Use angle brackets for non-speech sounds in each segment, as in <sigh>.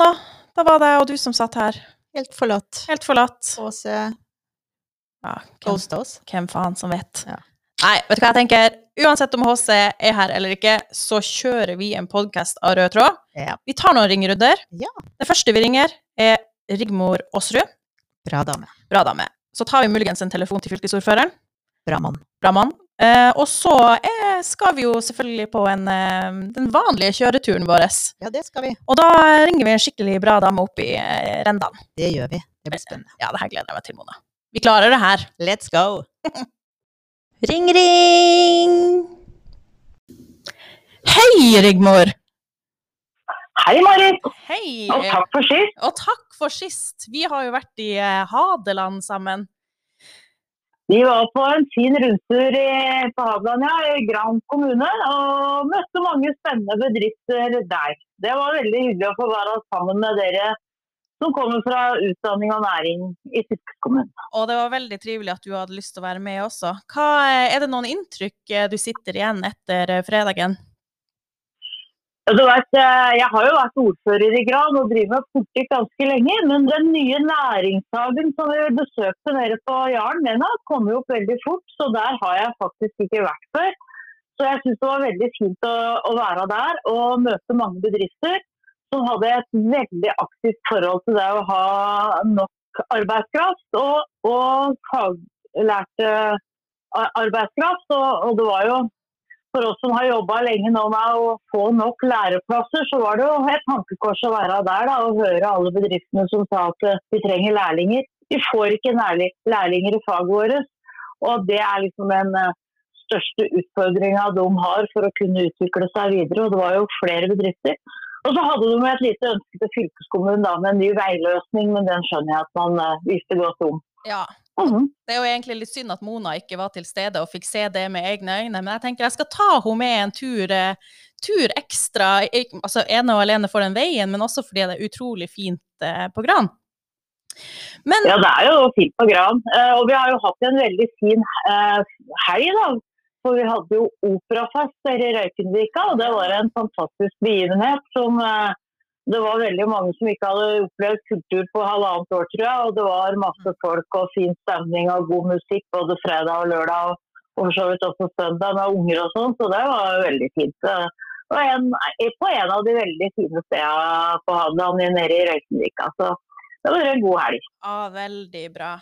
Mona, da var det og du som satt her. Helt forlatt. Helt forlatt. Åse Ja, hvem, hvem faen som vet. Ja. Nei, vet du hva jeg tenker? Uansett om HC er her eller ikke, så kjører vi en podkast av rød tråd. Ja. Vi tar noen ringerunder. Ja. Det første vi ringer, er Rigmor Aasrud. Bra dame. Bra dame. Så tar vi muligens en telefon til fylkesordføreren. Bra mann. Bra mann. Eh, og så eh, skal vi jo selvfølgelig på en, uh, den vanlige kjøreturen vår. Ja, det skal vi. Og da ringer vi en skikkelig bra dame opp i uh, Rendalen. Det gjør vi. Det blir spennende. Ja, det her gleder jeg meg til, Mona. Vi klarer det her. Let's go! <laughs> Ring, ring! Hei, Rigmor! Hei, Marit. Hei! Og takk for sist. Og takk for sist. Vi har jo vært i eh, Hadeland sammen. Vi var på en fin rundtur på Hadeland, ja, i Gran kommune, og møtte mange spennende bedrifter der. Det var veldig hyggelig å få være sammen med dere som kommer fra utdanning og næring i fylkeskommunen. Og det var veldig trivelig at du hadde lyst til å være med også. Hva, er det noen inntrykk du sitter igjen etter fredagen? Du vet, eh, jeg har jo vært ordfører i Gran og driver med politikk ganske lenge, men den nye næringshagen som vi besøkte nede på Jaren, den har kommet opp veldig fort, så der har jeg faktisk ikke vært før. Så jeg syns det var veldig fint å, å være der og møte mange bedrifter som hadde et veldig aktivt forhold til det å ha nok arbeidskraft og, og faglært eh, arbeidskraft. Og, og det var jo for oss som har jobba lenge nå med å få nok læreplasser, så var det jo et tankekors å være der da, og høre alle bedriftene som sa at eh, vi trenger lærlinger. Vi får ikke lærlinger i faget vårt. Og det er liksom den eh, største utfordringa de har for å kunne utvikle seg videre. Og det var jo flere bedrifter. Og så hadde de et lite ønske til fylkeskommunen da, med en ny veiløsning, men den skjønner jeg at man eh, visste godt om. Ja, Mhm. det er jo egentlig litt synd at Mona ikke var til stede og fikk se det med egne øyne, men jeg tenker jeg skal ta henne med en tur, eh, tur ekstra, altså ene og alene for den veien, men også fordi det er utrolig fint eh, på Gran. Men Ja, det er jo fint på Gran. Eh, og vi har jo hatt en veldig fin helg, da. For vi hadde jo operafest i Røykenvika, og det var en fantastisk begivenhet som eh, det var veldig mange som ikke hadde opplevd kultur på halvannet år, tror jeg. Og det var masse folk og fin stemning og god musikk både fredag og lørdag. Og, for så vidt også søndag med unger og sånn, så det var veldig fint. Og en, på en av de veldig fine stedene på Hadeland nede i Røykenvika. Så det var en god helg. Ja, veldig bra.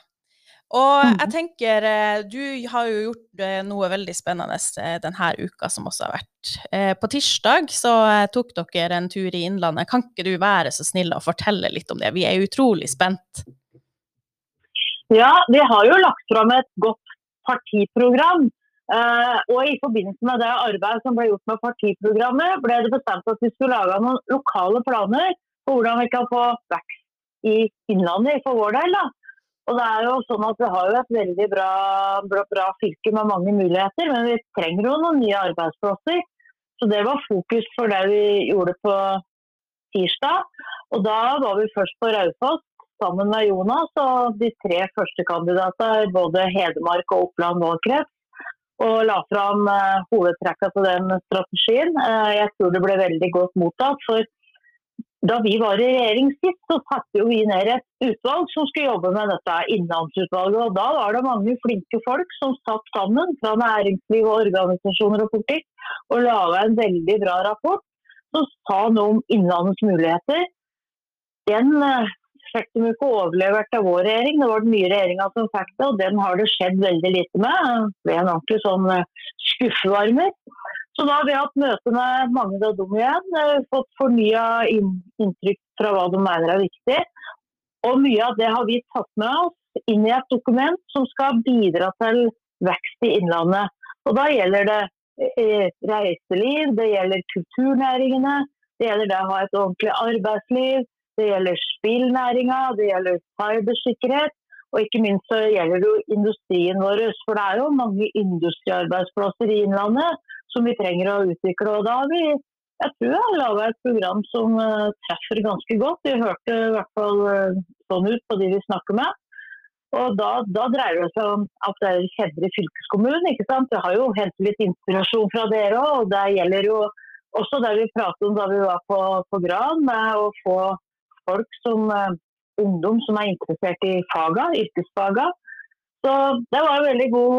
Og jeg tenker, eh, du har jo gjort eh, noe veldig spennende eh, denne uka som også har vært. Eh, På tirsdag så tok dere en tur i Innlandet. Kan ikke du være så snill å fortelle litt om det? Vi er utrolig spent. Ja, vi har jo lagt fram et godt partiprogram. Eh, og i forbindelse med det arbeidet som ble gjort med partiprogrammet, ble det bestemt at vi skulle lage noen lokale planer for hvordan vi kan få vekst i Innlandet for vår del. Da. Og det er jo sånn at Vi har jo et veldig bra, bra, bra fylke med mange muligheter, men vi trenger jo noen nye arbeidsplasser. Så Det var fokus for det vi gjorde på tirsdag. Og Da var vi først på Raufoss sammen med Jonas og de tre første kandidater, både Hedmark og Oppland valgkrets, og la fram hovedtrekkene hovedtrekka på den strategien. Eh, jeg tror det ble veldig godt mottatt. for da vi var i regjering sist, så satte vi ned et utvalg som skulle jobbe med dette innlandsutvalget. og Da var det mange flinke folk som satt sammen fra næringsliv og organisasjoner og politikk og laga en veldig bra rapport som sa noe om innlandets muligheter. Den eh, fikk de ikke overlevert av vår regjering, det var den nye regjeringa som fikk det, og den har det skjedd veldig lite med. Det ble en ordentlig sånn eh, skuffevarmer. Så da har vi hatt møte med mange av dem igjen, eh, fått fornya inntrykk fra hva de mener er viktig. Og mye av det har vi tatt med oss inn i et dokument som skal bidra til vekst i Innlandet. Og da gjelder det eh, reiseliv, det gjelder kulturnæringene, det gjelder det å ha et ordentlig arbeidsliv, det gjelder spillnæringa, det gjelder cybersikkerhet. Og ikke minst så gjelder det jo industrien vår, for det er jo mange industriarbeidsplasser i Innlandet som vi trenger å utvikle. Og da har vi, jeg tror jeg har laga et program som uh, treffer ganske godt. Vi hørte i hvert fall uh, sånn ut på de vi snakker med. Og da, da dreier det seg om at det er i fylkeskommunen. ikke sant? Vi har jo hentet litt inspirasjon fra dere òg, og det gjelder jo også det vi pratet om da vi var på, på Gran, med å få folk som uh, ungdom som er interessert i faga, yrkesfaga. Så det var en veldig god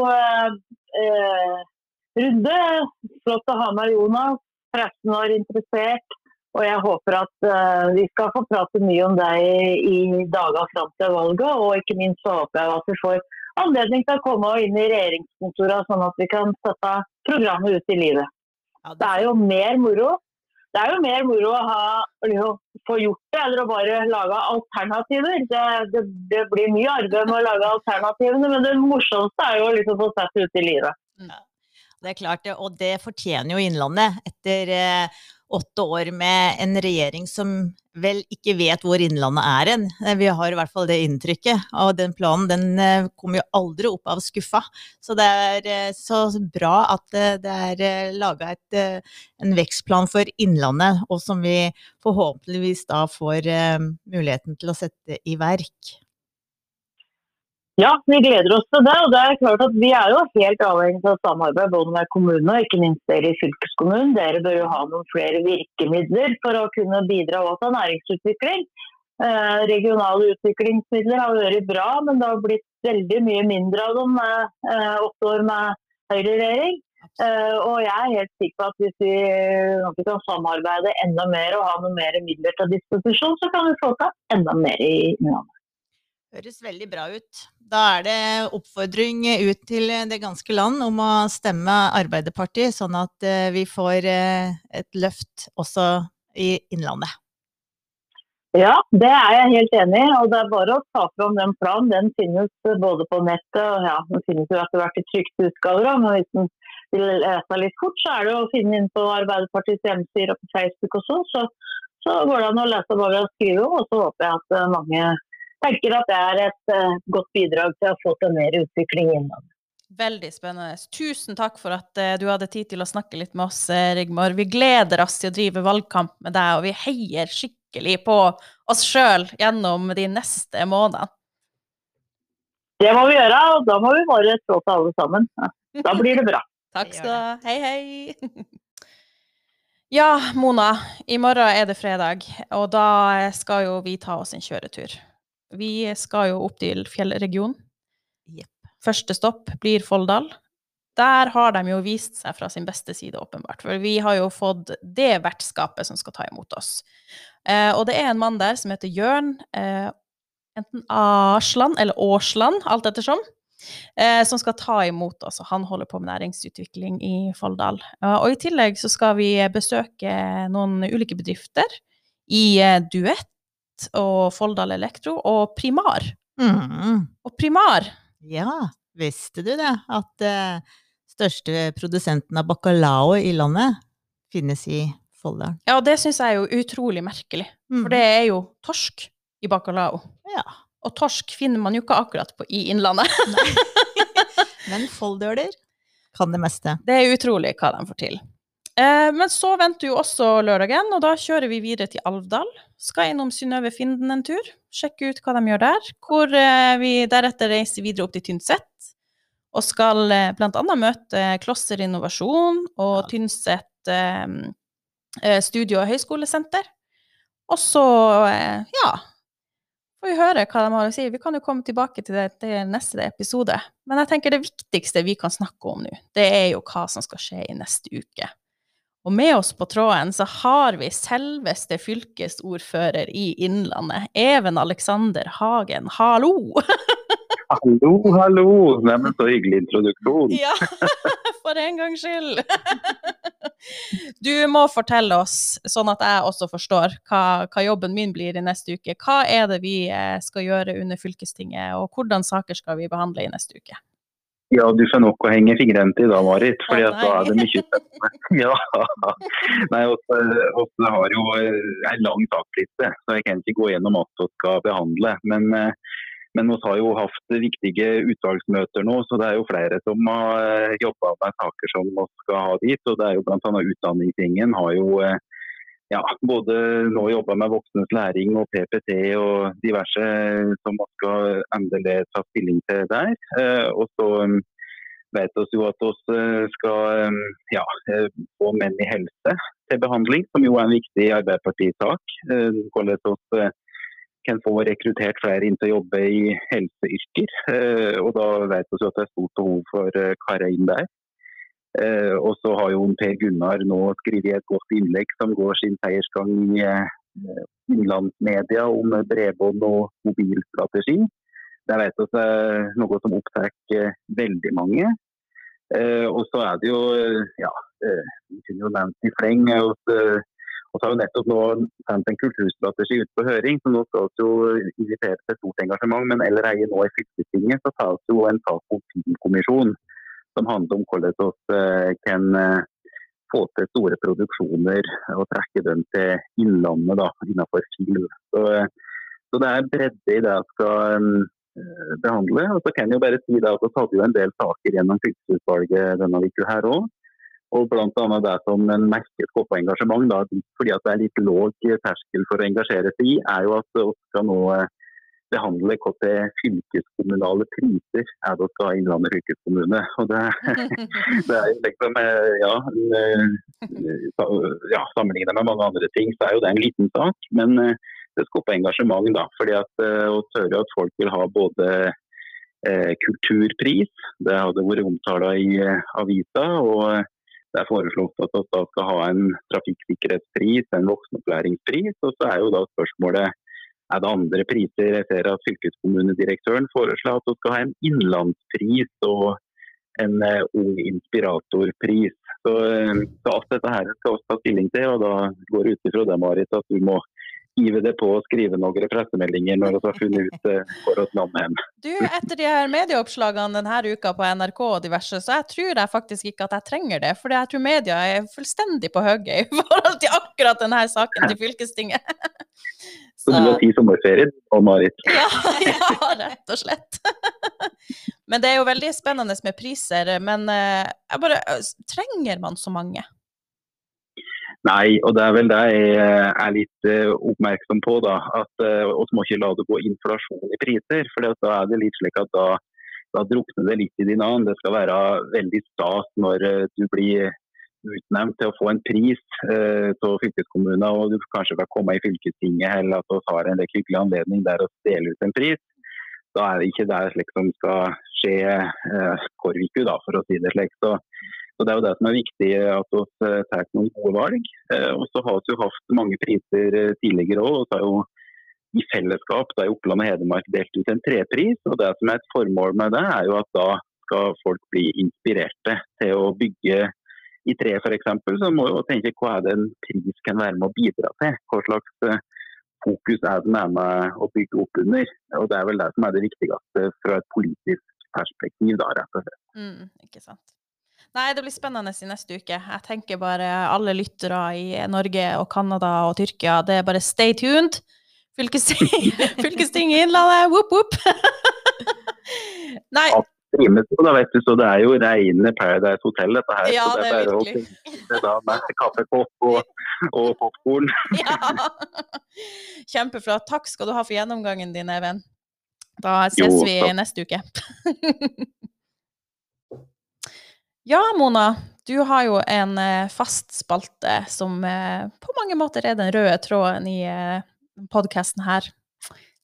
runde. Flott å ha med Jonas. 13 år interessert. Og jeg håper at uh, vi skal få prate mye om deg i, i dagene fram til valget. Og ikke minst så håper jeg at vi får anledning til å komme inn i regjeringskontorene, sånn at vi kan sette programmet ut i livet. Ja, det... det er jo mer moro det er jo mer moro å ha, liksom, få gjort det, eller å bare lage alternativer. Det, det, det, blir mye arbeid med å lage alternativene, men det morsomste er jo liksom å få sett det ut i livet. Ja, det er klart, og det fortjener jo Innlandet. Etter eh, åtte år med en regjering som vel ikke vet hvor Innlandet er hen. Eh, vi har i hvert fall det inntrykket. Og den planen den kom kommer jo aldri opp av skuffa. Så det er eh, så bra at det er laga en vekstplan for Innlandet, og som vi forhåpentligvis da får muligheten til å sette i verk. Ja, vi gleder oss til det. og det er klart at Vi er jo helt avhengig av samarbeid både med kommunene og ikke minst dere i fylkeskommunen. Dere bør jo ha noen flere virkemidler for å kunne bidra til næringsutvikling. Eh, regionale utviklingsmidler har vært bra, men det har blitt veldig mye mindre av dem med eh, åtte år med høyreregjering. Eh, og jeg er helt sikker på at hvis vi, vi, kan samarbeide enda mer og ha noen mer midler til disposisjon, så kan vi få til enda mer i Innlandet. Høres veldig bra ut. Da er det oppfordring ut til det ganske land om å stemme Arbeiderpartiet, sånn at eh, vi får eh, et løft også i Innlandet. Ja, det er jeg helt enig i. og Det er bare å ta fram den planen. Den finnes både på nettet og ja, den finnes jo etter hvert i trykte utgaver. Men hvis den vil lese litt fort, så er det å finne inn på Arbeiderpartiets hjemmesider og på Facebook også. Så, så går det an å lese hva vi har skrevet. Og så håper jeg at eh, mange tenker at det er et uh, godt bidrag til å få til mer utvikling innad. Veldig spennende. Tusen takk for at uh, du hadde tid til å snakke litt med oss, uh, Rigmor. Vi gleder oss til å drive valgkamp med deg, og vi heier skikkelig på oss sjøl gjennom de neste månedene. Det må vi gjøre, og da må vi bare stå til alle sammen. Da blir det bra. <laughs> takk skal du ha. Hei, hei. <laughs> Ja, Mona. I morgen er det fredag, og da skal jo vi ta oss en kjøretur. Vi skal jo opp til fjellregionen. Yep. Første stopp blir Folldal. Der har de jo vist seg fra sin beste side, åpenbart. For vi har jo fått det vertskapet som skal ta imot oss. Eh, og det er en mann der som heter Jørn, eh, enten Arsland eller Årsland, alt ettersom, eh, som skal ta imot oss. Og han holder på med næringsutvikling i Folldal. Eh, og i tillegg så skal vi besøke noen ulike bedrifter i eh, og Folldal Elektro og Primar. Mm. Og Primar Ja, visste du det? At uh, største produsenten av bacalao i landet finnes i Folldal. Ja, det syns jeg er jo utrolig merkelig. Mm. For det er jo torsk i bacalao. Ja. Og torsk finner man jo ikke akkurat på, i Innlandet. <laughs> <laughs> Men folldøler kan det meste. Det er utrolig hva de får til. Eh, men så venter jo også lørdagen, og da kjører vi videre til Alvdal. Skal innom Synnøve Finden en tur, sjekke ut hva de gjør der. Hvor eh, vi deretter reiser videre opp til Tynset. Og skal eh, bl.a. møte Klosser Innovasjon og Tynset studie- og høyskolesenter. Og så, ja Får vi høre hva de har å si. Vi kan jo komme tilbake til det til neste episode. Men jeg tenker det viktigste vi kan snakke om nå, det er jo hva som skal skje i neste uke. Og med oss på tråden så har vi selveste fylkesordfører i Innlandet, Even Alexander Hagen. Hallo! <laughs> hallo, hallo! Neimen, så hyggelig introduksjon. ja, <laughs> for en gangs skyld. <laughs> du må fortelle oss, sånn at jeg også forstår hva, hva, jobben min blir i neste uke. Hva er det vi eh, skal gjøre under fylkestinget, og hvordan saker skal vi behandle i neste uke? Ja, du får nok å henge fingrene til da, Marit. fordi at da er det mye spennende. <laughs> Ja. Nei, Vi har jo eh, en lang sakliste, så jeg kan ikke gå gjennom alt vi skal behandle. Men, eh, men vi har jo hatt viktige utvalgsmøter nå, så det er jo flere som har eh, jobba med saker som vi skal ha dit. og det er jo Bl.a. utdanningstingen har jo ja, både nå jobba med voksnes læring og PPT og diverse som man skal endelig ta stilling til der. Eh, og så um, vet vi jo at vi eh, skal um, ja, eh, få menn i helse til behandling, som jo er en viktig Arbeiderparti-sak. Hvordan vi kan få rekruttert flere inn til å jobbe i helseyrker. Og da vet vi at det er stort behov for karer inn der. Og så har jo Per Gunnar nå skrevet et godt innlegg som går sin seiersgang i innlandsmedia om bredbånd og mobilstrategi. Det vet vi er noe som opptar veldig mange. Og så er det jo, ja, vi kunne jo nevnt i fleng. Og så har vi nettopp nå sendt en kulturstrategi ut på høring, som nå skal jo invitere til stort engasjement. Men allerede nå i fylkestinget så tas jo en sak om filmkommisjon som handler om hvordan vi eh, kan eh, få til store produksjoner og trekke dem til innlandet da, innenfor film. Så, eh, så, det er bredde i det jeg skal behandle. Og så kan jeg jo bare si det at Vi hadde jo en del saker gjennom fylkesutvalget denne uka her òg. Og annet det som en merker på engasjement, da, fordi at det er litt låg terskel for å engasjere seg i, er jo at vi skal nå behandle KT fylkeskommunale priser er det ha Innlandet fylkeskommune. Og det, <laughs> det, er liksom, eh, ja, eh, ja, Sammenlignet med mange andre ting, så er jo det en liten sak. Men det skaper engasjement, da. fordi at å tørre at folk vil ha både eh, kulturpris, det hadde vært omtala i avisa. og det er foreslått at vi skal ha en trafikksikkerhetspris, en voksenopplæringspris. Og så er jo da spørsmålet er det andre priser. Jeg ser at fylkeskommunedirektøren foreslår at vi skal ha en innlandspris og en uh, ung inspiratorpris. Så, uh, så alt dette her skal vi ta stilling til. og Da går det ut ifra det, Marit, at du må hive det på og skrive noen pressemeldinger når vi har funnet ut uh, hvor vi lander hen. Du, etter de her medieoppslagene denne uka på NRK og diverse, så jeg tror jeg faktisk ikke at jeg trenger det. For jeg tror media er fullstendig på hugget i forhold til akkurat denne saken til fylkestinget. <laughs> Så, du har tid sommerferier og Marit? <laughs> Ja, ja, rett og slett. <laughs> Men det er jo veldig spennende med priser. Men uh, jeg bare Trenger man så mange? Nei, og det er vel det jeg eh, er litt oppmerksom på. da, at Vi må ikke la det gå inflasjon i priser. for da er det litt slik at da, da drukner det litt i din annen. Det skal være veldig stas når du blir utnevnt til å få en pris av eh, fylkeskommunen, og du kanskje kan komme i fylkestinget eller at vi har en hyggelig anledning der å dele ut en pris. Da er det ikke det slik som skal skje eh, Korviku, da, for å si det slik. Så så Det er jo det som er viktig, at vi eh, tar noen gode valg. Eh, og så har vi jo hatt mange priser eh, tidligere òg. I fellesskap da i Oppland og Hedmark delt ut en trepris. og Det som er et formål med det, er jo at da skal folk bli inspirerte til å bygge i tre f.eks. Så må jo tenke hva er det en pris kan være med å bidra til. Hva slags fokus er den er med å bygge opp under. Og Det er vel det som er det viktigste fra et politisk perspektiv. da, rett og slett. Mm, ikke sant. Nei, det blir spennende i neste uke. Jeg tenker bare alle lyttere i Norge og Canada og Tyrkia, det er bare stay tuned. Fylkesting, <laughs> Fylkesting i Innlandet, whoop whoop! <laughs> Nei. Da vet du, så Det er jo rene Paradise Hotel, dette her. Ja, det, det er virkelig. å er da med kaffekopp og, og popkorn. <laughs> Ja. Kjempeflott. Takk skal du ha for gjennomgangen din, Even. Da ses jo, vi neste uke. <laughs> Ja, Mona. Du har jo en eh, fast spalte som eh, på mange måter er den røde tråden i eh, podkasten her.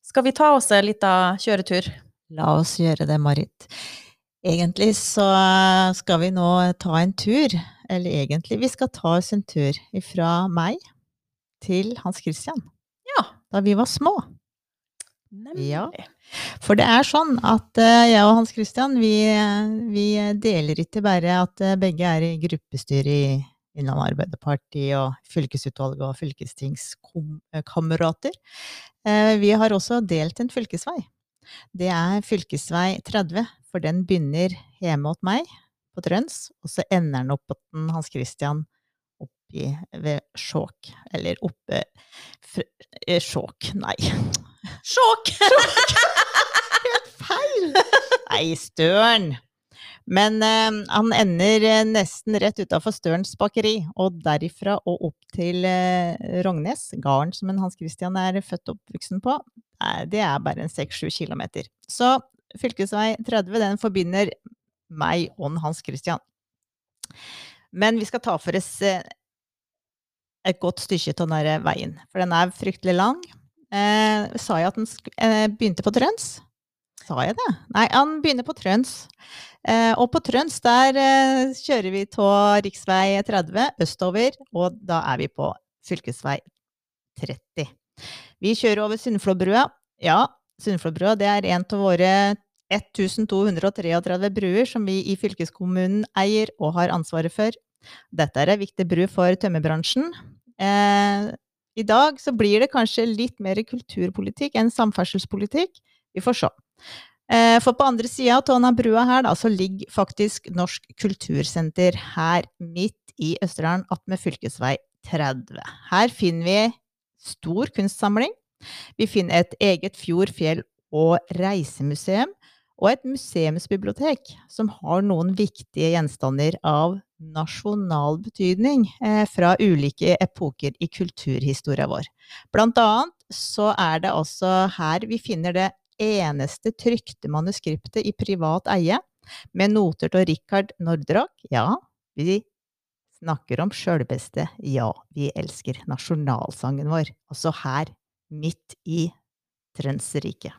Skal vi ta oss en liten kjøretur? La oss gjøre det, Marit. Egentlig så skal vi nå ta en tur. Eller egentlig, vi skal ta oss en tur fra meg til Hans Christian. Ja. Da vi var små. Nemlig. Ja. For det er sånn at uh, jeg og Hans Christian, vi, vi, deler ikke bare at uh, begge er i gruppestyret i Innlandet Arbeiderparti og fylkesutvalget og fylkestingskamerater. Uh, vi har også delt en fylkesvei. Det er fylkesvei 30, for den begynner hjemme hos meg på Trøns, og så ender den opp på den Hans Christian oppi ved Skjåk. Eller oppe Skjåk, nei. Skjåk! <laughs> Helt feil! Nei, Støren. Men eh, han ender eh, nesten rett utafor Størens bakeri, og derifra og opp til eh, Rognes, gården som en Hans Christian er født og oppvoksen på, det er bare en 6-7 kilometer. Så fylkesvei 30 den forbinder meg og Hans Christian. Men vi skal ta for oss eh, et godt stykke av denne veien, for den er fryktelig lang. Eh, sa jeg at den eh, begynte på Trøns? Sa jeg det? Nei, han begynner på Trøns. Eh, og på Trøns der eh, kjører vi av rv. 30 østover, og da er vi på fylkesvei 30. Vi kjører over Sunnflåbrua. Ja, Sunnflåbrua det er en av våre 1233 bruer som vi i fylkeskommunen eier og har ansvaret for. Dette er ei viktig bru for tømmerbransjen. Eh, I dag så blir det kanskje litt mer kulturpolitikk enn samferdselspolitikk. Vi får se. Eh, for på andre sida av denne brua her, da, så ligger faktisk Norsk kultursenter her midt i Østerdalen, attmed fylkesvei 30. Her finner vi stor kunstsamling. Vi finner et eget fjord-, fjell- og reisemuseum og et museumsbibliotek som har noen viktige gjenstander av nasjonal betydning eh, fra ulike epoker i kulturhistoria vår. Blant annet så er det også her vi finner det eneste trykte manuskriptet i privat eie, med noter til Rikard Nordrock. Ja, vi snakker om sjølbeste Ja, vi elsker nasjonalsangen vår, altså her, midt i Trønsriket.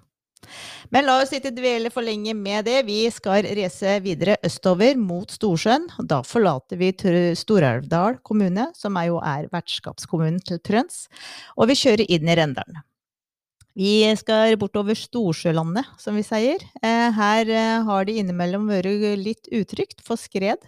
Men la oss ikke dvele for lenge med det. Vi skal reise videre østover mot Storsjøen. Da forlater vi Stor-Elvdal kommune, som er jo er vertskapskommunen til Trøns, og vi kjører inn i Rendalen. Vi skal bortover Storsjølandet, som vi sier. Eh, her eh, har det innimellom vært litt utrygt for skred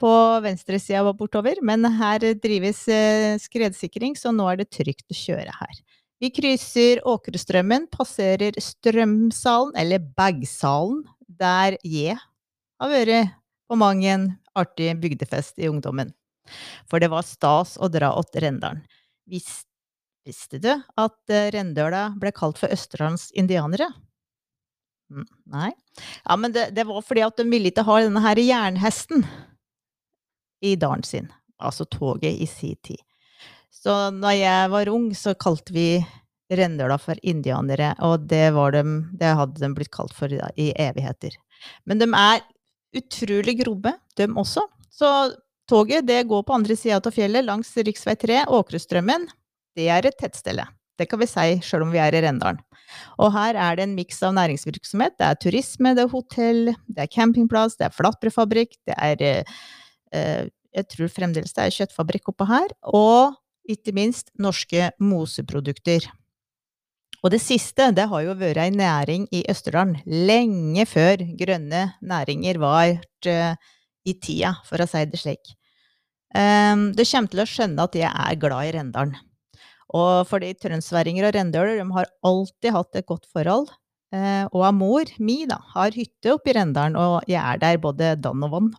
på venstresida bortover, men her drives eh, skredsikring, så nå er det trygt å kjøre her. Vi krysser Åkrestrømmen, passerer Strømsalen, eller Bagsalen, der jeg har vært på mang en artig bygdefest i ungdommen. For det var stas å dra åt Rendalen. Visst, visste du at eh, Rendøla ble kalt for Østerdalens indianere? Nei. Ja, men det, det, var fordi at de ville ikke ha denne her jernhesten i dalen sin. Altså toget i si tid. Så når jeg var ung, så kalte vi Rendøla for indianere, og det, de, det hadde de blitt kalt for i evigheter. Men de er utrolig grobe, de også. Så toget det går på andre sida av fjellet, langs rv. 3, Åkrestrømmen. Det er et tettstelle. Det kan vi si, sjøl om vi er i Rendalen. Og her er det en miks av næringsvirksomhet. Det er turisme, det er hotell, det er campingplass, det er flatbrødfabrikk, det er eh, Jeg tror fremdeles det er kjøttfabrikk oppå her. Og ikke minst norske moseprodukter. Og det siste, det har jo vært ei næring i Østerdalen lenge før grønne næringer var eh, i tida, for å si det slik. Um, det kommer til å skjønne at jeg er glad i Rendalen. Og fordi trøndsværinger og rendøler de har alltid hatt et godt forhold. Eh, og mor mi da, har hytte oppe Rendalen, og jeg er der både dann og vann.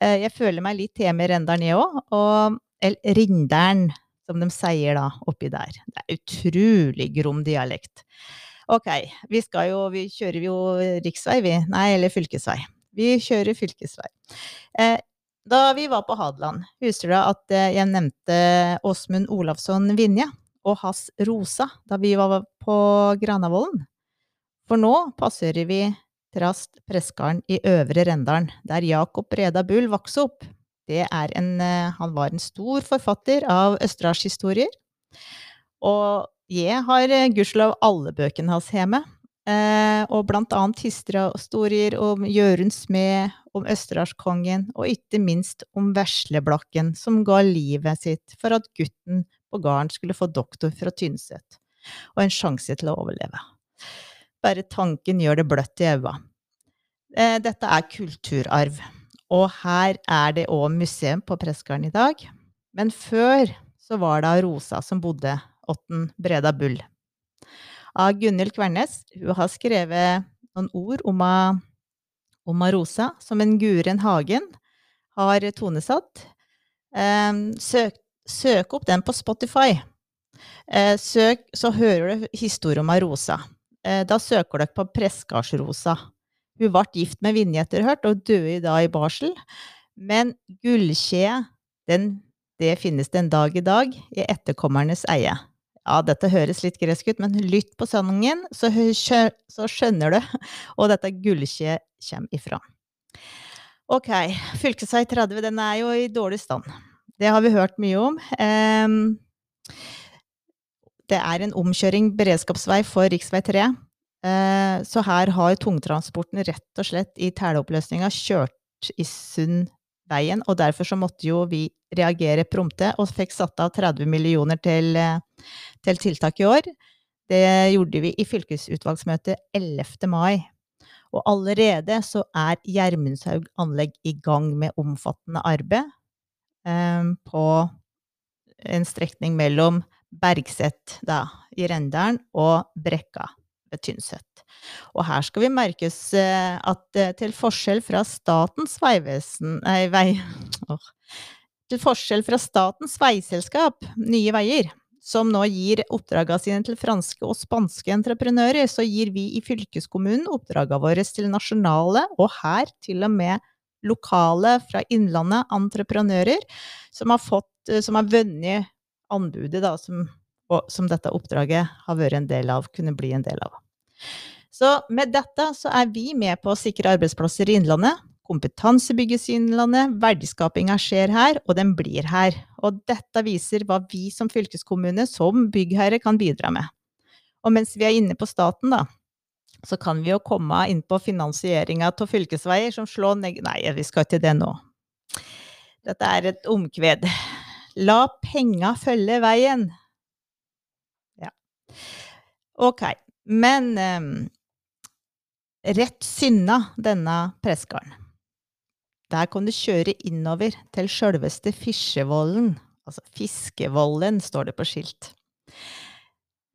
Eh, jeg føler meg litt hjemme i Rendalen, jeg òg. Og eller Rindalen, som de sier da oppi der. Det er utrolig grom dialekt. Ok, vi skal jo Vi kjører jo riksvei, vi. Nei, eller fylkesvei. Vi kjører fylkesvei. Eh, da vi var på Hadeland, husker du at eh, jeg nevnte Åsmund Olavsson Vinje og hans Rosa da vi var på Granavolden? For nå passerer vi Trast Pressgarden i Øvre Rendalen, der Jakob Breda Bull vokste opp en eh, Han var en stor forfatter av østerdalshistorier. Og jeg har eh, gudskjelov alle bøkene hans hjemme. Eh, og blant annet historier om Jørund Smed, om Østerdalskongen, og ikke minst om Vesleblakken, som ga livet sitt for at gutten på gården skulle få doktor fra Tynset, og en sjanse til å overleve. Bare tanken gjør det bløtt i øynene. Eh, dette er kulturarv. Og her er det òg museum på Prestgarden i dag. Men før så var det Rosa som bodde åtten Breda Bull. Av Gunhild Kvernes. Hun har skrevet noen ord om, om Rosa, som en Guren Hagen har tonesatt. Eh, søk, søk, opp den på Spotify. Eh, søk, så hører du historien om Rosa. Eh, da søker dere på Pressgardsrosa. Hun ble gift med Vinje etter og døde da i barsel. Men gullkjede, det finnes den dag i dag i etterkommernes eie. Ja, dette høres litt gresk ut, men lytt på sangen, så, så skjønner du <laughs> hvor dette gullkjeet kommer ifra. Ok, fylkesvei 30, den er jo i dårlig stand. Det har vi hørt mye om. Det er en omkjøring beredskapsvei for rv. 3. Eh, så her har tungtransporten rett og slett i teleoppløsninga kjørt i Sundveien, og derfor så måtte jo vi reagere prompte og fikk satt av 30 millioner til, til tiltak i år. Det gjorde vi i fylkesutvalgsmøtet 11. mai. Og allerede så er Gjermundshaug anlegg i gang med omfattende arbeid eh, på en strekning mellom Bergset da, i Rendalen og Brekka Tynset. Og her skal vi merke eh, at eh, til forskjell fra Statens vegvesen Nei, vei... Oh, til forskjell fra Statens veiselskap, Nye Veier, som nå gir oppdragene sine til franske og spanske entreprenører, så gir vi i fylkeskommunen oppdragene våre til nasjonale, og her til og med lokale fra Innlandet entreprenører, som har, fått, eh, som har vunnet anbudet da, som, som, dette oppdraget har vært en del av, kunne bli en del av. Så med dette så er vi med på å sikre arbeidsplasser i Innlandet. Kompetanse bygges i Innlandet, verdiskapinga skjer her, og den blir her. Og dette viser hva vi som fylkeskommune, som byggherre, kan bidra med. Og mens vi er inne på staten, da, så kan vi jo komme inn på finansieringa av fylkesveier som slår neg... Nei, vi skal ikke det nå. Dette er et omkved. La penga følge veien. Ja. Ok. Men eh, rett synna denne Preskaren. Der kan du kjøre innover til sjølveste Fisjevollen. Altså Fiskevollen, står det på skilt.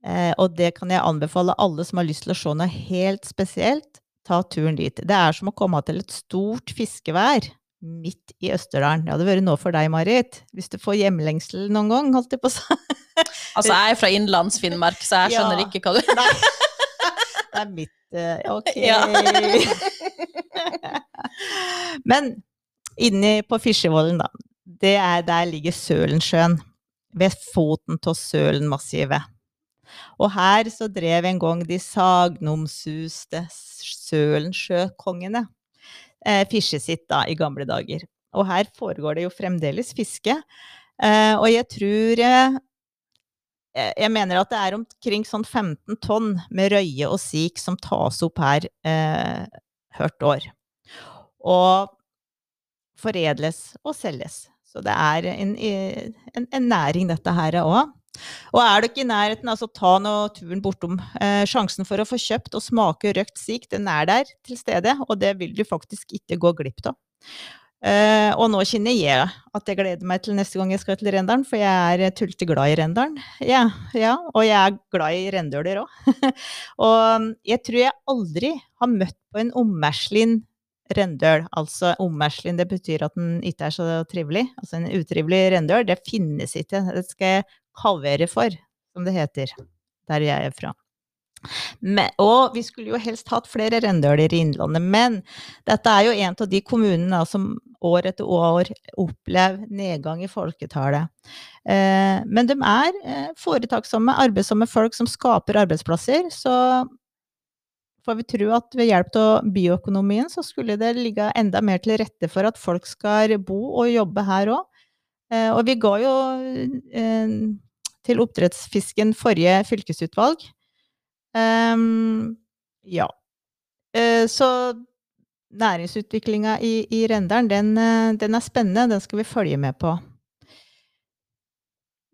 Eh, og det kan jeg anbefale alle som har lyst til å se noe helt spesielt. Ta turen dit. Det er som å komme til et stort fiskevær midt i Østerdalen. Det hadde vært noe for deg, Marit, hvis du får hjemlengsel noen gang, holdt jeg på å si. <laughs> altså, jeg er fra Innlands-Finnmark, så jeg <laughs> skjønner ja. ikke hva du Nei. <laughs> Det er mitt uh, Ok. Ja. Men inni på Fisjevollen, da. Er, der ligger Sølensjøen. Ved foten av Sølenmassivet. Og her så drev en gang de sagnomsuste Sølensjøkongene eh, fisket sitt da, i gamle dager. Og her foregår det jo fremdeles fiske. Eh, og jeg tror eh, Jeg mener at det er omkring sånn 15 tonn med røye og sik som tas opp her eh, hvert år. Og foredles og selges. Så det er en, en, en næring, dette her òg. Og er du ikke i nærheten, altså ta nå turen bortom. Eh, sjansen for å få kjøpt og smake røkt sik, den er der til stede, og det vil du faktisk ikke gå glipp av. Eh, og nå kjenner jeg at jeg gleder meg til neste gang jeg skal til Rendalen, for jeg er tullete glad i Rendalen. Ja, ja, og jeg er glad i rendøler òg. <laughs> og jeg tror jeg aldri har møtt på en ommerslin rendøl. Altså ommerslin, det betyr at den ikke er så trivelig. Altså en utrivelig rendøl, det finnes ikke. Det skal jeg halvere for, som det heter der jeg er fra. Men, og vi skulle jo helst hatt flere rendøler i Innlandet, men dette er jo en av de kommunene som år etter år opplever nedgang i folketallet. Eh, men de er eh, foretaksomme, arbeidsomme folk som skaper arbeidsplasser, så får vi tro at ved hjelp av bioøkonomien så skulle det ligge enda mer til rette for at folk skal bo og jobbe her òg. Eh, og vi ga jo eh, til oppdrettsfisken forrige fylkesutvalg. Um, ja. Uh, så næringsutviklinga i, i Rendalen, den, uh, den, er spennende. Den skal vi følge med på.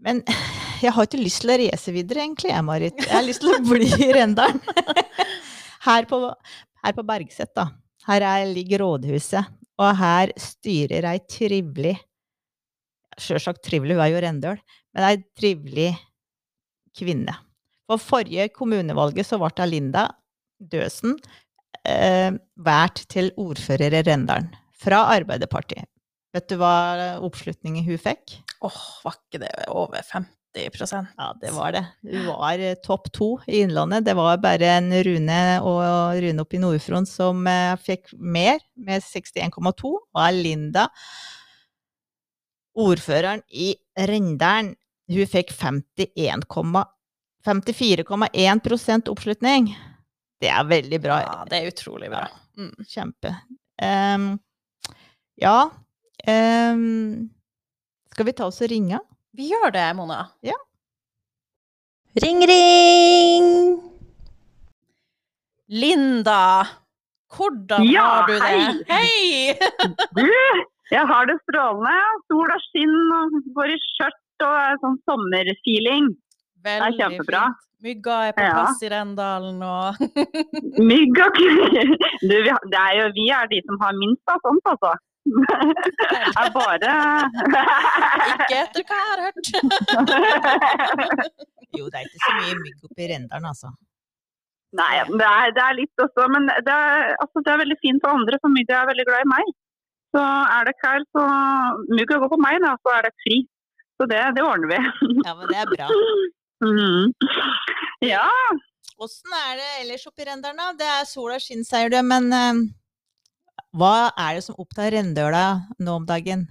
Men <laughs> jeg har ikke lyst til å reise videre, egentlig, jeg, Marit. Jeg har lyst til å <laughs> bli i Rendalen. <laughs> Her på, her på Bergset, da. Her er, ligger rådhuset. Og her styrer ei trivelig Sjølsagt trivelig, hun er jo Rendøl, men ei trivelig kvinne. For forrige kommunevalget så ble Linda Døsen eh, valgt til ordfører i Rendalen. Fra Arbeiderpartiet. Vet du hva oppslutningen hun fikk? Åh, oh, var ikke det over 50% Ja, det var det. Hun var eh, topp to i Innlandet. Det var bare en Rune og Rune oppe i Nord-Fron som eh, fikk mer, med 61,2. Og Linda ordføreren i Rendalen, hun fikk 54,1 oppslutning. Det er veldig bra. Ja, det er utrolig bra. Ja, Kjempe. Um, ja um, Skal vi ta oss og ringe? Vi gjør det, Mona. Ja. Ring, ring! Linda, hvordan Ja, har du det? hei. Hei! <laughs> Du, jeg har det strålende. Sola skinner og går i skjørt og er sånn sommerfeeling. Veldig kjempebra. fint. Mygga er på Ja. plass i Rendalen og <laughs> Mygg og du, vi, det er jo, vi er de som har minst av sånt, altså. <laughs> er bare Ikke etter hva jeg har hørt. <laughs> Jo, det er ikke så mye mygg oppe i Rendalen, altså. Nei, det er, det er litt også, men det er, altså, det er veldig fint for andre, for mygga er veldig glad i meg. Så er det kveld, så mygg går på meg, da, så er det fri. Så det, det ordner vi. Ja, men det er bra. <laughs> Mm. Ja, Åssen er det ellers oppi i Rendalen, da? Det er sola skinn, sier du, men eh, hva er det som opptar Rendøla nå om dagen?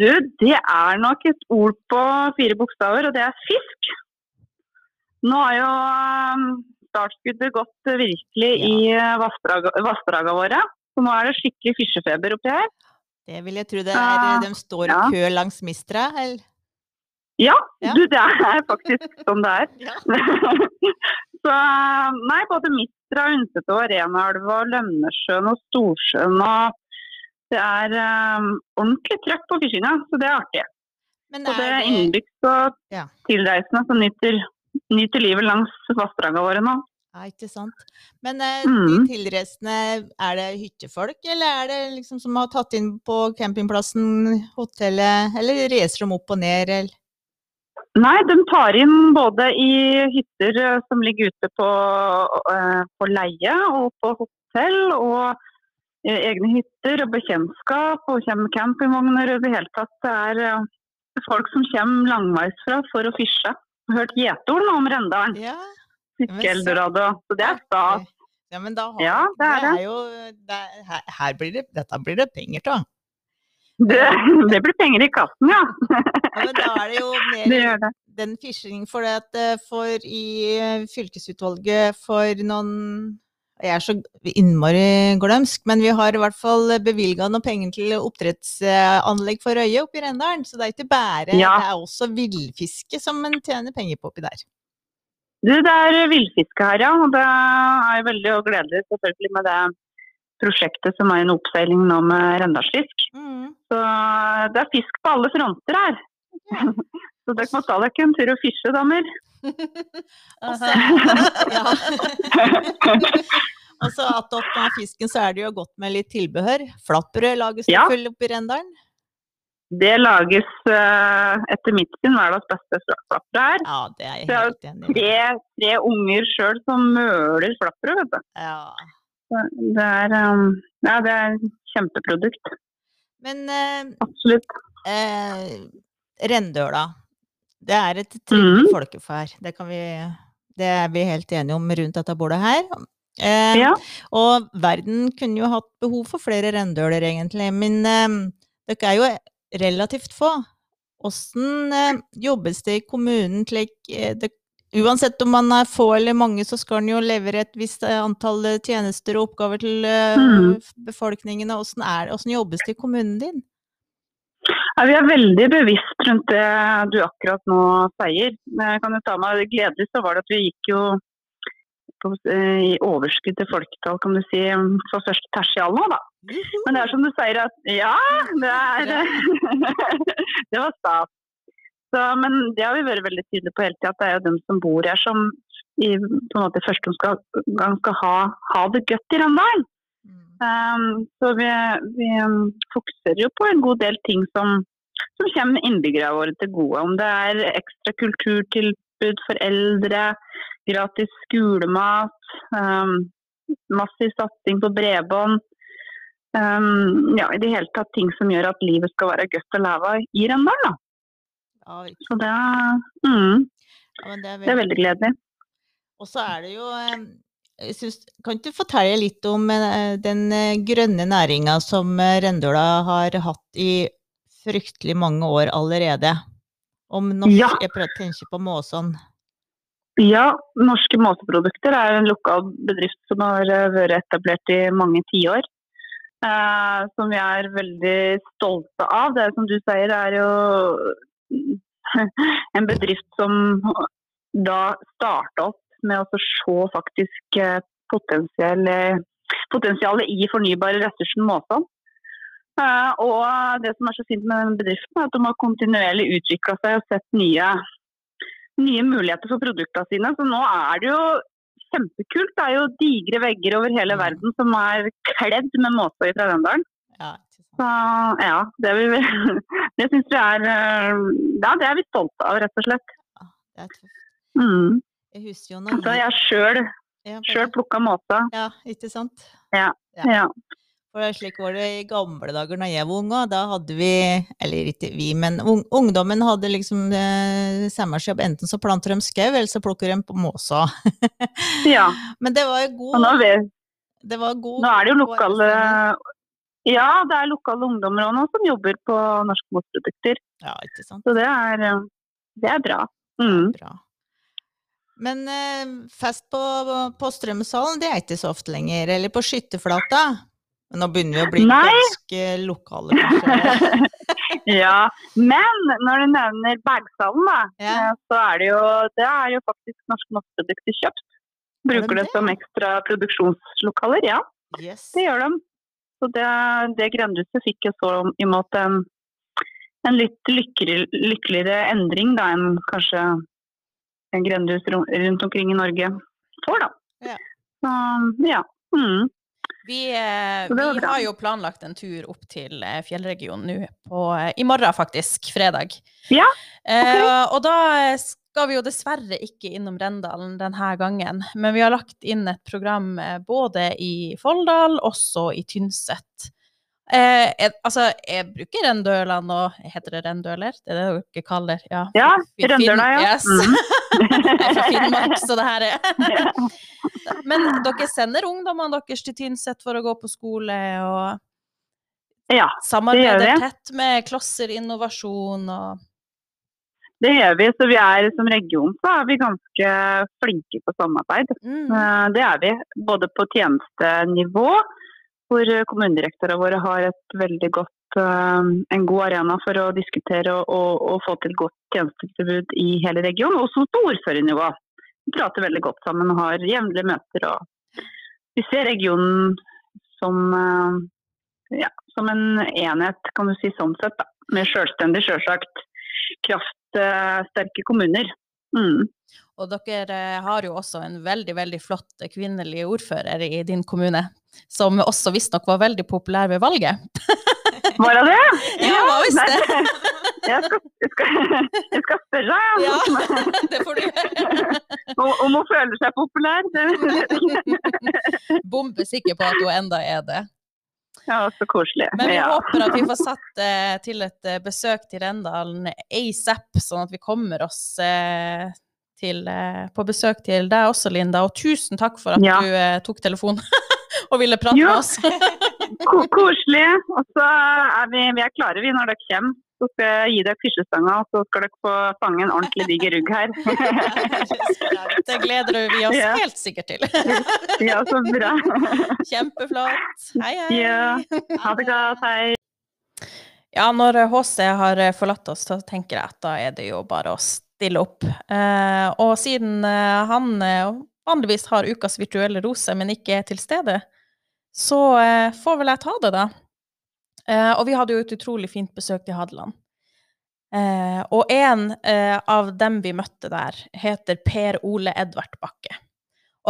du, det er nok et ord på fire bokstaver, og det er fisk. Nå har jo um, startskuddet gått virkelig i uh, vassdraga vassdraga våre. Så nå er det skikkelig fiskefeber oppi her. Det vil jeg tro det er Ah, De står i ja. kø langs Mistra, eller? Ja, Ja. du, det er faktisk <laughs> sånn det er. Ja. <laughs> så nei, både Mistra, Undset og og Lønnesjøen og Storsjøen og det er um, ordentlig trøkk på fiskinga, så det er artig. Men Så det er er innenbygds og tilreisende som nyter, nyter livet langs vassdragene våre nå. Ja, ikke sant. Men eh, de Mhm. tilreisende, er det hyttefolk, eller er det liksom som har tatt inn på campingplassen, hotellet, eller reiser de opp og ned, eller? Nei, de tar inn både i hytter eh, som ligger ute på, eh, på leie og på hotell, og eh, egne hytter og bekjentskap, og kommer campingvogner. og I det hele tatt det er folk som kommer langveisfra for å har hørt gjetord om Rendalen, Ja. Fiske-Eldorado. Så det er stas. Ja, men da har Ja, det er det. jo det er, her, her blir det, Dette blir det penger av. Det, det blir penger i kassen, ja. Ja, men da er det jo <laughs> mer det. den fisking for det at eh, for i eh, fylkesutvalget for noen Jeg er så innmari glemsk, men vi har i hvert fall bevilga noe penger til oppdrettsanlegg for røye oppi Rendalen. Så det er ikke bare Ja. Det er også villfiske som en tjener penger på oppi der. Du, det er villfiske her, ja. Og det er veldig gledelig selvfølgelig med det prosjektet som er en oppseiling nå med Rendalsfisk. Mm. Så det er fisk på alle fronter her. <laughs> Så dere må ta dere en tur og fiske, damer. <laughs> <laughs> Og så. Attåt fisken så er det jo godt med litt tilbehør. Flatbrød lages det Ja. full oppi Rendalen. Det lages eh, etter mitt syn verdens beste flapper her. Ja, det er jeg helt enig i. Tre, tre unger sjøl som møler flappere, vet du. Ja. Det er, um, ja, det er kjempeprodukt. Men eh, Absolutt. eh, Rendøla, det er et trivelig mm. folkeferd. Det, kan vi, det er vi helt enige om rundt dette bordet her. Eh, Ja. Og verden kunne jo hatt behov for flere rendøler, egentlig. Men eh, dere er jo relativt få. Åssen eh, jobbes det i kommunen slik eh, det, Uansett om man er få eller mange, så skal en jo levere et visst eh, antall tjenester og oppgaver til Mhm. befolkningen. Åssen er det? Jobbes det i kommunen din? Ja, vi er veldig bevisst rundt det du akkurat nå sier. Jeg kan jo ta meg Gledelig så var det at vi gikk jo på, i overskudd til folketall, kan du si, for første tertial nå, da. Men det er som du sier at ja, det er <laughs> Det var stas. Så, men det har vi vært veldig tydelige på hele tida, at det er jo dem som bor her som i på en måte første omgang gang skal ha, ha det godt i Rendalen. Mm. Um, så vi, vi um, fokuserer jo på en god del ting som, som kommer innbyggerne våre til gode. Om det er ekstra kulturtilbud for eldre, gratis skolemat, um, massiv satsing på bredbånd. Um, ja, I det hele tatt ting som gjør at livet skal være godt å leve i Rendalen. da. Ja, Så det mm, Ja, men det er det er veldig gledelig. Og så er det jo eh, jeg synes, Kan du fortelle litt om eh, den eh, grønne næringa som eh, Rendøla har hatt i fryktelig mange år allerede? Om norsk, Ja. Jeg prøver å tenke på Måsån. Ja, Norske Måseprodukter er en lokal bedrift som har vært etablert i mange tiår. Eh, som vi er veldig stolte av. Det er som du sier, er jo <laughs> en bedrift som da starta opp med å se faktisk eh, potensialet i fornybare ressursen Måsan. Uh, og det som er så fint med den bedriften, er at de har kontinuerlig utvikla seg og sett nye, nye, muligheter for produktene sine. Så nå er det jo kjempekult. Det er jo digre vegger over hele verden som er kledd med måter fra Rendalen. Ja, så ja, det, vi, <laughs> det syns vi er eh, Ja, det er vi stolte av, rett og slett. Ja, det er tøft. Mm. Jeg husker jo når Så jeg sjøl ja, plukka måsa. Ja, ikke sant? Ja. ja. For slik var det i gamle dager når jeg var ung òg. Da hadde vi, eller ikke vi, men ungdommen hadde liksom eh, sommerjobb. Enten så planter de skau, eller så plukker de på måsa. <laughs> ja. Men det var jo god nå, det var god Nå er det jo lokale Ja, det er lokale ungdommer òg nå som jobber på norske motprodukter. Ja, ikke sant. Så det er, det er bra. Mm. bra. Men eh, fest på, på Strømsalen, det er ikke så ofte lenger. Eller på Skytterflata. Men nå begynner vi å bli Nei. ganske lokale, <laughs> ja, men når du nevner Bergsalen, da, ja. Eh, så er det jo, det er jo faktisk Norske Matteprodukter kjøpt. Bruker det, det, som ekstra produksjonslokaler, ja. Yes. Det gjør de. Så det, det grendehuset fikk jo så imot en, en litt lykkelig, lykkeligere endring da enn kanskje en grendehus rundt omkring i Norge får, da. Ja. Så ja. Mm. Vi, eh, vi har jo planlagt en tur opp til eh, fjellregionen nå eh, i morgen, faktisk. Fredag. Ja, okay. eh, og da skal vi jo dessverre ikke innom Rendalen denne gangen. Men vi har lagt inn et program både i Folldal, også i Tynset. Eh, jeg, altså, jeg bruker rendøla nå. Heter det Rendøler? Det er det dere kaller Ja, ja Rendøla, ja. Yes. Mm. <laughs> fra Finnmark, så det her er <laughs> Men dere sender ungdommene deres til Tynset for å gå på skole og ja, samarbeider tett med Klosser innovasjon og det gjør vi. Så vi er som region så er vi ganske flinke på samarbeid. Mm. Eh, det er vi. Både på tjenestenivå hvor kommunedirektørene våre har godt, eh, en god arena for å diskutere og, og, og få til godt tjenestetilbud i hele regionen. Også på ordførernivå. Vi prater veldig godt sammen og har jevnlige møter. Vi ser regionen som, eh, ja, som en enhet, kan du si sånn sett. Da. Med selvstendig, selvsagt kraftsterke kommuner. Mm. Og dere eh, har jo også en veldig veldig flott kvinnelig ordfører i din kommune, som også visstnok var veldig populær ved valget. <laughs> Var det det? <laughs> Ja, var visst det? Jeg skal, jeg, skal, jeg skal, spørre, ja. ja. <laughs> Det får du gjøre. Om hun føler seg populær. Bombesikker på at hun enda er det. Ja, så koselig. Men vi ja. håper at vi får satt eh, til et eh, besøk til Rendalen asap, sånn at vi kommer oss eh, til, eh, på besøk til deg også, Linda. Og tusen takk for at ja. du eh, tok telefonen <laughs> og ville prate jo. med oss. <laughs> Koselig. Og så er vi, vi er klare vi når dere kommer. Så skal jeg gi dere fyrsestanga, og så skal dere få fange en ordentlig diger rugg her. <laughs> det gleder vi oss ja. helt sikkert til. ja, så bra. Kjempeflott. Hei, hei. Ja. Ha det godt. Hei. Ja, når HC har forlatt oss, så tenker jeg at da er det jo bare å stille opp. Eh, og siden eh, han eh, vanligvis har ukas virtuelle rose, men ikke er til stede, så får vel jeg ta det, da. og vi hadde jo et utrolig fint besøk til Hadeland. og en av dem vi møtte der, heter Per Ole Edvard Bakke.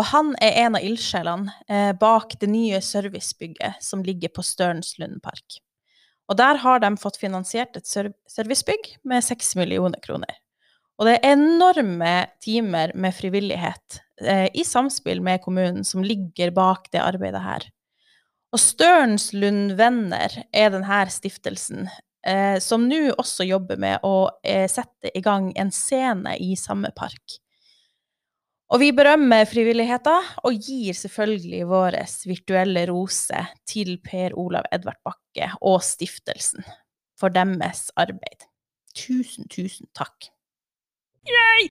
Og han er en av ildsjelene bak det nye servicebygget som ligger på Størnslund park. Og der har de fått finansiert et servicebygg med seks millioner kroner. Og det er enorme timer med frivillighet eh, i samspill med kommunen som ligger bak det arbeidet her. Og Størnslund Venner er denne stiftelsen eh, som nå også jobber med å eh, sette i gang en scene i samme park. Og vi berømmer frivilligheten og gir selvfølgelig vår virtuelle rose til Per Olav Edvard Bakke og stiftelsen for deres arbeid. Tusen, tusen takk. Yay!